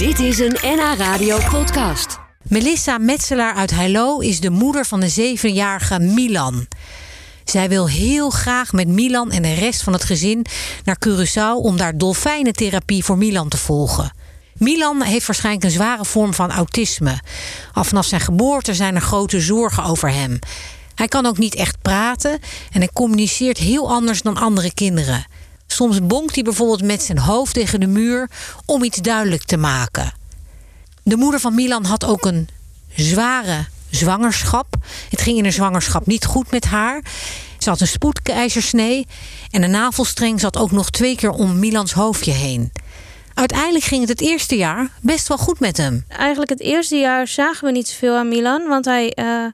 Dit is een NH Radio podcast. Melissa Metselaar uit Heilo is de moeder van de zevenjarige Milan. Zij wil heel graag met Milan en de rest van het gezin naar Curaçao om daar dolfijnentherapie voor Milan te volgen. Milan heeft waarschijnlijk een zware vorm van autisme. Al vanaf zijn geboorte zijn er grote zorgen over hem. Hij kan ook niet echt praten en hij communiceert heel anders dan andere kinderen. Soms bonkt hij bijvoorbeeld met zijn hoofd tegen de muur om iets duidelijk te maken. De moeder van Milan had ook een zware zwangerschap. Het ging in de zwangerschap niet goed met haar. Ze had een spoedkeizersnee en de navelstreng zat ook nog twee keer om Milans hoofdje heen. Uiteindelijk ging het het eerste jaar best wel goed met hem. Eigenlijk het eerste jaar zagen we niet zoveel aan Milan, want hij uh,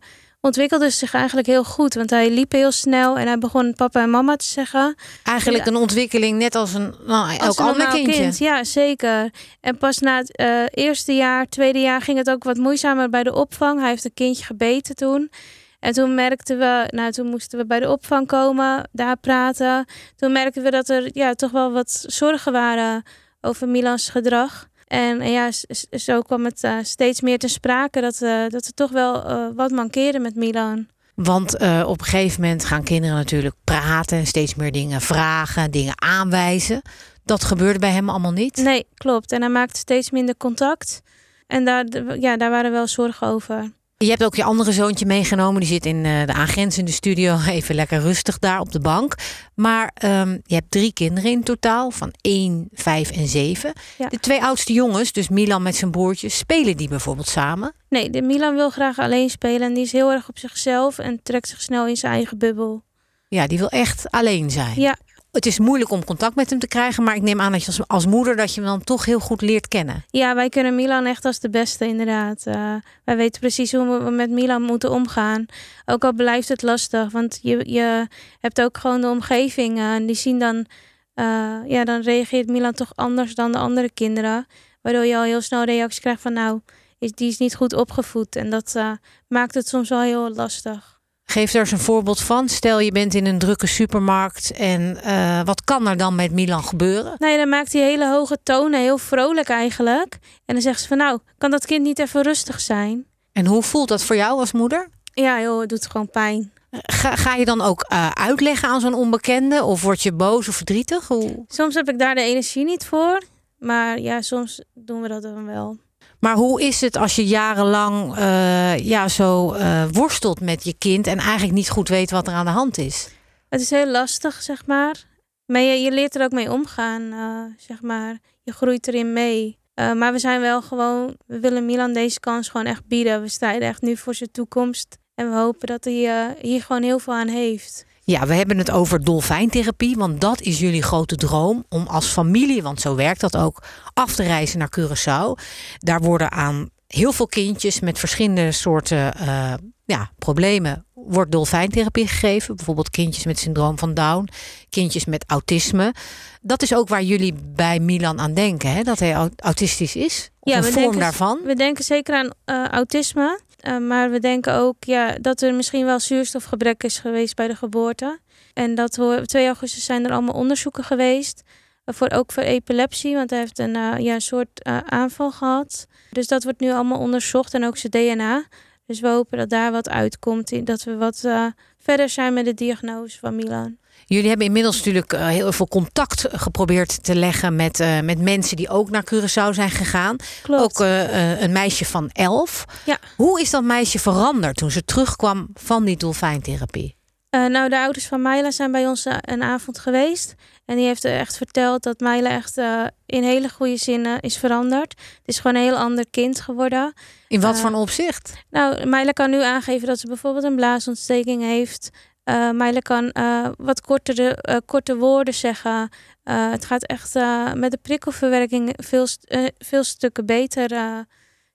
ontwikkelde zich eigenlijk heel goed. Want hij liep heel snel en hij begon papa en mama te zeggen. Eigenlijk een ontwikkeling net als een nou, elk Als een ander kindje. kind, ja, zeker. En pas na het eh, eerste jaar, tweede jaar ging het ook wat moeizamer bij de opvang. Hij heeft een kindje gebeten toen. En toen merkten we, nou toen moesten we bij de opvang komen, daar praten. Toen merkten we dat er ja, toch wel wat zorgen waren over Milans gedrag. En, en ja, zo kwam het eh, steeds meer te sprake dat, eh, dat er toch wel eh, wat mankeerde met Milan. Want op een gegeven moment gaan kinderen natuurlijk praten, steeds meer dingen vragen, dingen aanwijzen. Dat gebeurde bij hem allemaal niet. Nee, klopt. En hij maakte steeds minder contact. En daar, ja, daar waren wel zorgen over. Je hebt ook je andere zoontje meegenomen. Die zit in eh, de aangrenzende studio. Even lekker rustig daar op de bank. Maar ehm, je hebt drie kinderen in totaal. Van 1, 5 en 7. Ja. De twee oudste jongens, dus Milan met zijn broertje. Spelen die bijvoorbeeld samen? Nee, de Milan wil graag alleen spelen. En die is heel erg op zichzelf en trekt zich snel in zijn eigen bubbel. Ja, die wil echt alleen zijn. Ja, Het is moeilijk om contact met hem te krijgen. Maar ik neem aan dat je als, als moeder dat je hem dan toch heel goed leert kennen. ja wij kennen Milan echt als de beste, inderdaad. Eh, wij weten precies hoe we met Milan moeten omgaan. Ook al blijft het lastig, want je, je hebt ook gewoon de omgeving. eh, en die zien dan, eh, ja, dan reageert Milan toch anders dan de andere kinderen. Waardoor je al heel snel reacties krijgt van, nou, is, die is niet goed opgevoed. En dat maakt het soms wel heel lastig. Geef daar eens een voorbeeld van. Stel je bent in een drukke supermarkt. En eh, wat kan er dan met Milan gebeuren? Nee, dan maakt hij hele hoge tonen, heel vrolijk eigenlijk. En dan zegt ze van nou, kan dat kind niet even rustig zijn? En hoe voelt dat voor jou als moeder? Ja, joh, het doet gewoon pijn. Ga, ga je dan ook eh, uitleggen aan zo'n onbekende? Of word je boos of verdrietig? Hoe... Soms heb ik daar de energie niet voor. Maar ja, soms doen we dat dan wel. Maar hoe is het als je jarenlang eh, ja, zo eh, worstelt met je kind... en eigenlijk niet goed weet wat er aan de hand is? Het is heel lastig, zeg maar. Maar je, leert er ook mee omgaan, eh, zeg maar. Je groeit erin mee. Maar we zijn wel gewoon, we willen Milan deze kans gewoon echt bieden. We strijden echt nu voor zijn toekomst. En we hopen dat hij hier gewoon heel veel aan heeft. Ja, we hebben het over dolfijntherapie, want dat is jullie grote droom om als familie, want zo werkt dat ook, af te reizen naar Curaçao. Daar worden aan heel veel kindjes met verschillende soorten eh, ja, problemen wordt dolfijntherapie gegeven. Bijvoorbeeld kindjes met syndroom van Down, kindjes met autisme. Dat is ook waar jullie bij Milan aan denken, hè? dat hij au- autistisch is. Of Ja, een we vorm denken- daarvan. We denken zeker aan eh, autisme. Eh, maar we denken ook ja, dat er misschien wel zuurstofgebrek is geweest bij de geboorte. En dat we, op 2 augustus zijn er allemaal onderzoeken geweest. eh, voor, ook voor epilepsie, want hij heeft een, eh, ja, een soort aanval gehad. Dus dat wordt nu allemaal onderzocht en ook zijn DNA. Dus we hopen dat daar wat uitkomt. Dat we wat verder zijn met de diagnose van Milan. Jullie hebben inmiddels natuurlijk eh, heel veel contact geprobeerd te leggen met, eh, met mensen die ook naar Curaçao zijn gegaan. Klopt. Ook eh, eh, een meisje van elf. Ja. Hoe is dat meisje veranderd toen ze terugkwam van die dolfijntherapie? Eh, nou, de ouders van Myla zijn bij ons eh, een avond geweest. En die heeft echt verteld dat Myla echt eh, in hele goede zinnen is veranderd. Het is gewoon een heel ander kind geworden. In wat Eh, voor opzicht? Nou, Myla kan nu aangeven dat ze bijvoorbeeld een blaasontsteking heeft. Eh Myla kan eh, wat kortere, eh, korte woorden zeggen. Het gaat echt met de prikkelverwerking veel, veel stukken beter,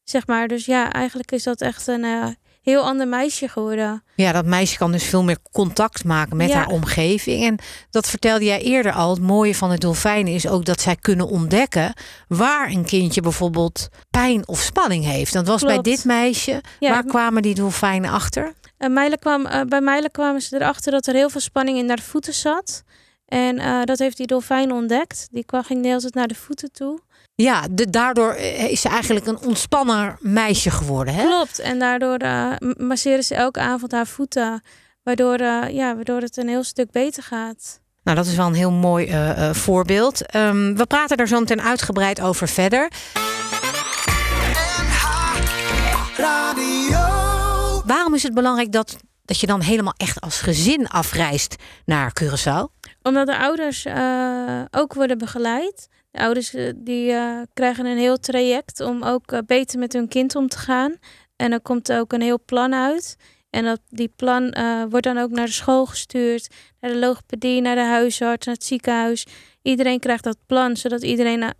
zeg maar. Dus ja, eigenlijk is dat echt een heel ander meisje geworden. Ja, dat meisje kan dus veel meer contact maken met Ja. haar omgeving. En dat vertelde jij eerder al. Het mooie van de dolfijnen is ook dat zij kunnen ontdekken waar een kindje bijvoorbeeld pijn of spanning heeft. Dat was bij dit meisje. Ja, waar kwamen die dolfijnen achter? Meile kwam, eh, bij Meile kwamen ze erachter dat er heel veel spanning in haar voeten zat. En eh, dat heeft die dolfijn ontdekt. Die kwam, ging de hele tijd naar de voeten toe. Ja, de, daardoor eh, is ze eigenlijk een ontspanner meisje geworden. Hè? Klopt. En daardoor uh, masseren ze elke avond haar voeten. Waardoor, ja, waardoor het een heel stuk beter gaat. Nou, dat is wel een heel mooi voorbeeld. Um, we praten daar zo meteen uitgebreid over verder. Is het belangrijk dat, dat je dan helemaal echt als gezin afreist naar Curaçao? Omdat de ouders uh, ook worden begeleid. De ouders die, uh, krijgen een heel traject om ook beter met hun kind om te gaan. En er komt ook een heel plan uit. En dat, die plan wordt dan ook naar de school gestuurd, naar de logopedie, naar de huisarts, naar het ziekenhuis. Iedereen krijgt dat plan, zodat iedereen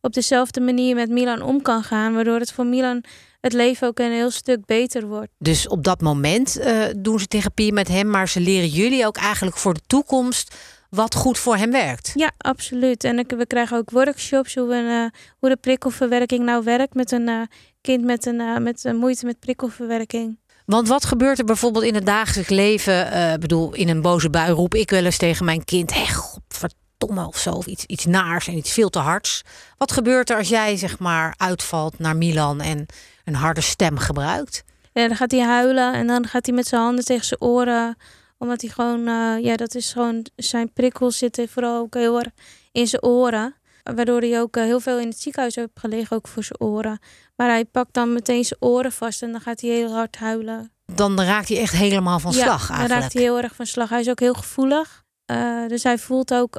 op dezelfde manier met Milan om kan gaan. Waardoor het voor Milan het leven ook een heel stuk beter wordt. Dus op dat moment uh, doen ze therapie met hem, maar ze leren jullie ook eigenlijk voor de toekomst wat goed voor hem werkt. Ja, absoluut. En we krijgen ook workshops hoe, we, uh, hoe de prikkelverwerking nou werkt met een uh, kind met, een, met een moeite met prikkelverwerking. Want wat gebeurt er bijvoorbeeld in het dagelijks leven? Ik bedoel, in een boze bui roep ik wel eens tegen mijn kind: Hé, of zo, of iets, iets naars en iets veel te hards. Wat gebeurt er als jij zeg maar uitvalt naar Milan en een harde stem gebruikt. Ja, dan gaat hij huilen en dan gaat hij met zijn handen tegen zijn oren. Omdat hij gewoon, uh, ja, dat is gewoon, zijn prikkels zitten vooral ook heel erg in zijn oren. Waardoor hij ook uh, heel veel in het ziekenhuis heeft gelegen, ook voor zijn oren. Maar hij pakt dan meteen zijn oren vast en dan gaat hij heel hard huilen. Dan raakt hij echt helemaal van slag ja, eigenlijk. dan raakt hij heel erg van slag. Hij is ook heel gevoelig. Uh, dus hij voelt ook,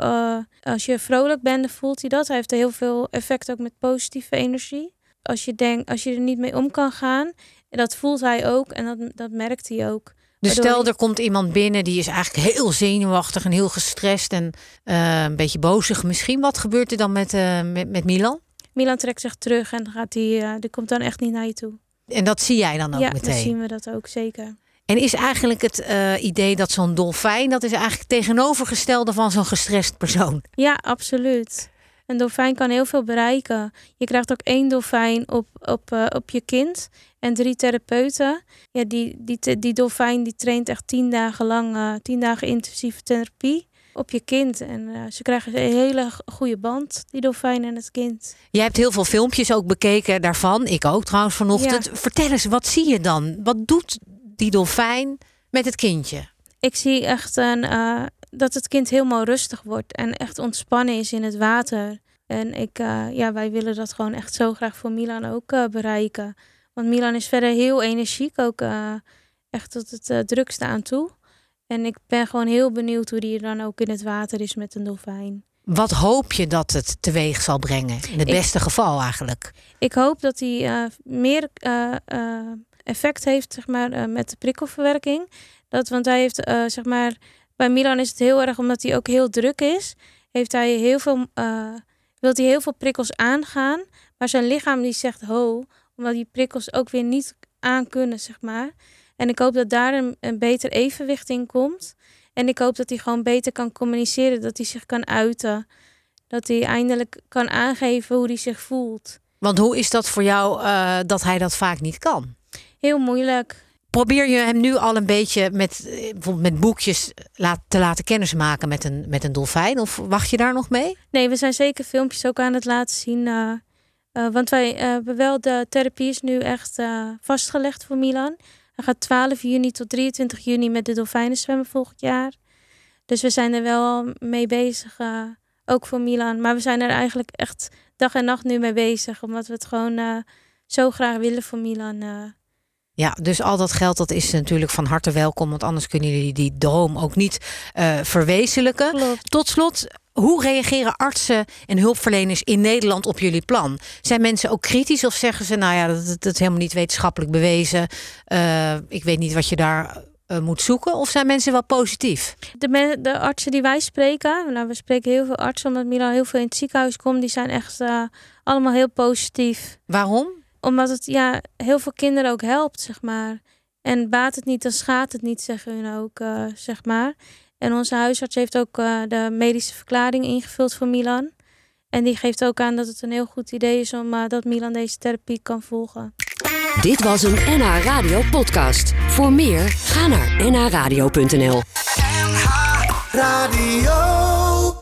als je vrolijk bent, dan voelt hij dat. Hij heeft heel veel effect ook met positieve energie als je denkt, als je er niet mee om kan gaan, dat voelt hij ook en dat, dat merkt hij ook. Dus stel, er komt iemand binnen die is eigenlijk heel zenuwachtig en heel gestrest en uh, een beetje bozig misschien. Wat gebeurt er dan met, met, met, Milan? Milan trekt zich terug en gaat die, die komt dan echt niet naar je toe. En dat zie jij dan ook ja, meteen? Ja, dan zien we dat ook zeker. En is eigenlijk het idee dat zo'n dolfijn, dat is eigenlijk tegenovergestelde van zo'n gestrest persoon? Ja, absoluut. Een dolfijn kan heel veel bereiken. Je krijgt ook één dolfijn op, op, uh, op je kind en drie therapeuten. Ja, die, die, die dolfijn die traint echt tien dagen lang, uh, tien dagen intensieve therapie op je kind. En uh, ze krijgen een hele goede band, die dolfijn en het kind. Jij hebt heel veel filmpjes ook bekeken daarvan. Ik ook trouwens vanochtend. Ja. Vertel eens, wat zie je dan? Wat doet die dolfijn met het kindje? Ik zie echt een, uh, dat het kind helemaal rustig wordt en echt ontspannen is in het water. En ik, uh, ja, wij willen dat gewoon echt zo graag voor Milan ook uh, bereiken. Want Milan is verder heel energiek, ook echt tot het drukste aan toe. En ik ben gewoon heel benieuwd hoe die dan ook in het water is met een dolfijn. Wat hoop je dat het teweeg zal brengen? In het ik, beste geval eigenlijk. Ik hoop dat hij meer effect heeft zeg maar, met de prikkelverwerking. Dat, want hij heeft zeg maar bij Milan is het heel erg omdat hij ook heel druk is. Heeft hij heel veel, uh, wil hij heel veel prikkels aangaan. Maar zijn lichaam die zegt ho. Omdat die prikkels ook weer niet aan kunnen, zeg maar. En ik hoop dat daar een, beter evenwicht in komt. En ik hoop dat hij gewoon beter kan communiceren. Dat hij zich kan uiten. Dat hij eindelijk kan aangeven hoe hij zich voelt. Want hoe is dat voor jou dat hij dat vaak niet kan? Heel moeilijk. Probeer je hem nu al een beetje met, bijvoorbeeld met boekjes te laten kennismaken met een, met een dolfijn? Of wacht je daar nog mee? Nee, we zijn zeker filmpjes ook aan het laten zien. Uh, uh, want wij hebben wel de therapie is nu echt vastgelegd voor Milan. Hij gaat 12 juni tot 23 juni met de dolfijnen zwemmen volgend jaar. Dus we zijn er wel mee bezig, ook voor Milan. Maar we zijn er eigenlijk echt dag en nacht nu mee bezig. Omdat we het gewoon zo graag willen voor Milan. Ja, dus al dat geld dat is natuurlijk van harte welkom, want anders kunnen jullie die droom ook niet uh, verwezenlijken. Klopt. Tot slot, hoe reageren artsen en hulpverleners in Nederland op jullie plan? Zijn mensen ook kritisch of zeggen ze, nou ja, dat, dat is helemaal niet wetenschappelijk bewezen. Uh, ik weet niet wat je daar uh, moet zoeken? Of zijn mensen wel positief? De, de, artsen die wij spreken, nou, we spreken heel veel artsen omdat Milan heel veel in het ziekenhuis komt, die zijn echt allemaal heel positief. Waarom? Omdat het ja, heel veel kinderen ook helpt, zeg maar. En baat het niet, dan schaadt het niet, zeggen hun ook, uh, zeg maar. En onze huisarts heeft ook uh, de medische verklaring ingevuld voor Milan. En die geeft ook aan dat het een heel goed idee is om uh, dat Milan deze therapie kan volgen. Dit was een NH Radio podcast. Voor meer, ga naar nhradio.nl NH Radio